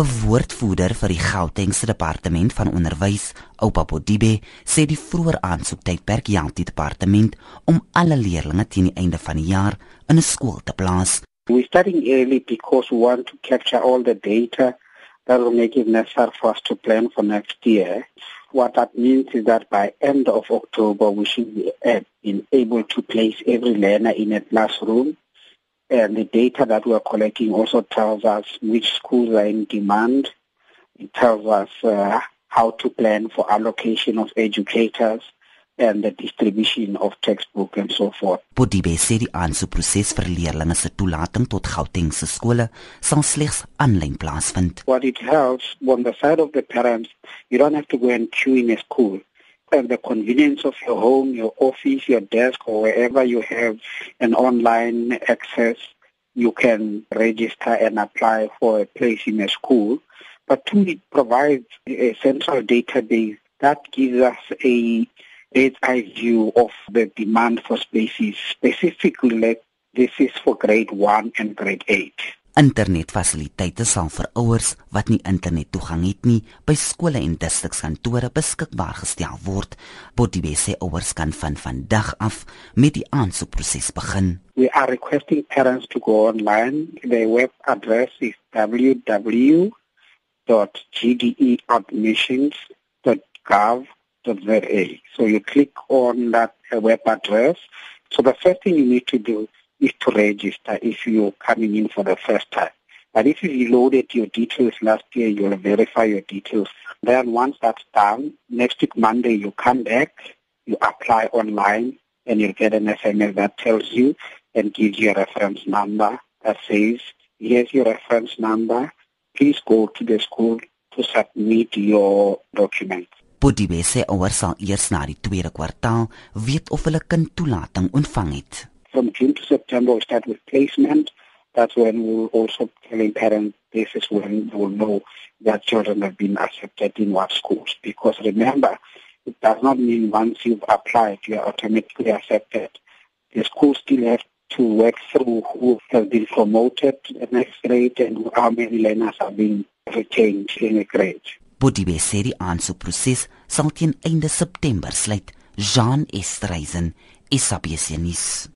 'n Woordvoerder vir die Gautengse Departement van Onderwys, Oupa Bodibe, sê die vroeër aansoektydperk help die departement om alle leerders teen die einde van die jaar in 'n skool te plaas. We're starting early because we want to capture all the data that will make it necessary for us to plan for next year. What that means is that by end of October, we should be able to place every learner in a classroom And the data that we are collecting also tells us which schools are in demand. It tells us uh, how to plan for allocation of educators and the distribution of textbook and so forth. Bodibe sê die aansoekproses vir leerders se toelating tot Gautengse skole sal slegs aanlyn plaasvind. What it helps on the side of the parents, you don't have to go and queue in a school and the convenience of your home, your office, your desk, or wherever you have an online access, you can register and apply for a place in a school. But two, it provides a central database that gives us a bird's eye view of the demand for spaces, specifically this is for grade 1 and grade 8. Internetfasiliteite sal vir ouers wat nie internettoegang het nie by skole en distrikskantore beskikbaar gestel word. Botibe sê ouers kan van vandag af met die aansoekproses begin. We are requesting parents to go online. The web address is www.gdeadmissions.gov.za. So you click on that web address. So the first thing you need to do is to register if you're coming in for the first time. But if you loaded your details last year, you'll verify your details. Then once that's done, next week Monday you come back, you apply online, and you'll get an SMS that tells you and gives you a reference number that says, here's your reference number. Please go to the school to submit your documents. Bodibe sê ouers sal eers na die tweede kwartaal weet of hulle kind toelating ontvang het. From June to September, we start with placement. That's when we'll also telling parents this is when they will know that children have been accepted in what schools. Because remember, it does not mean once you've applied, you are automatically accepted. The schools still have to work through who has been promoted to the next grade and how many learners are being retained in a grade. Bodibe sê die aansoekproses sal teen einde September sluit. Jean Esterhuizen, SABC nuus.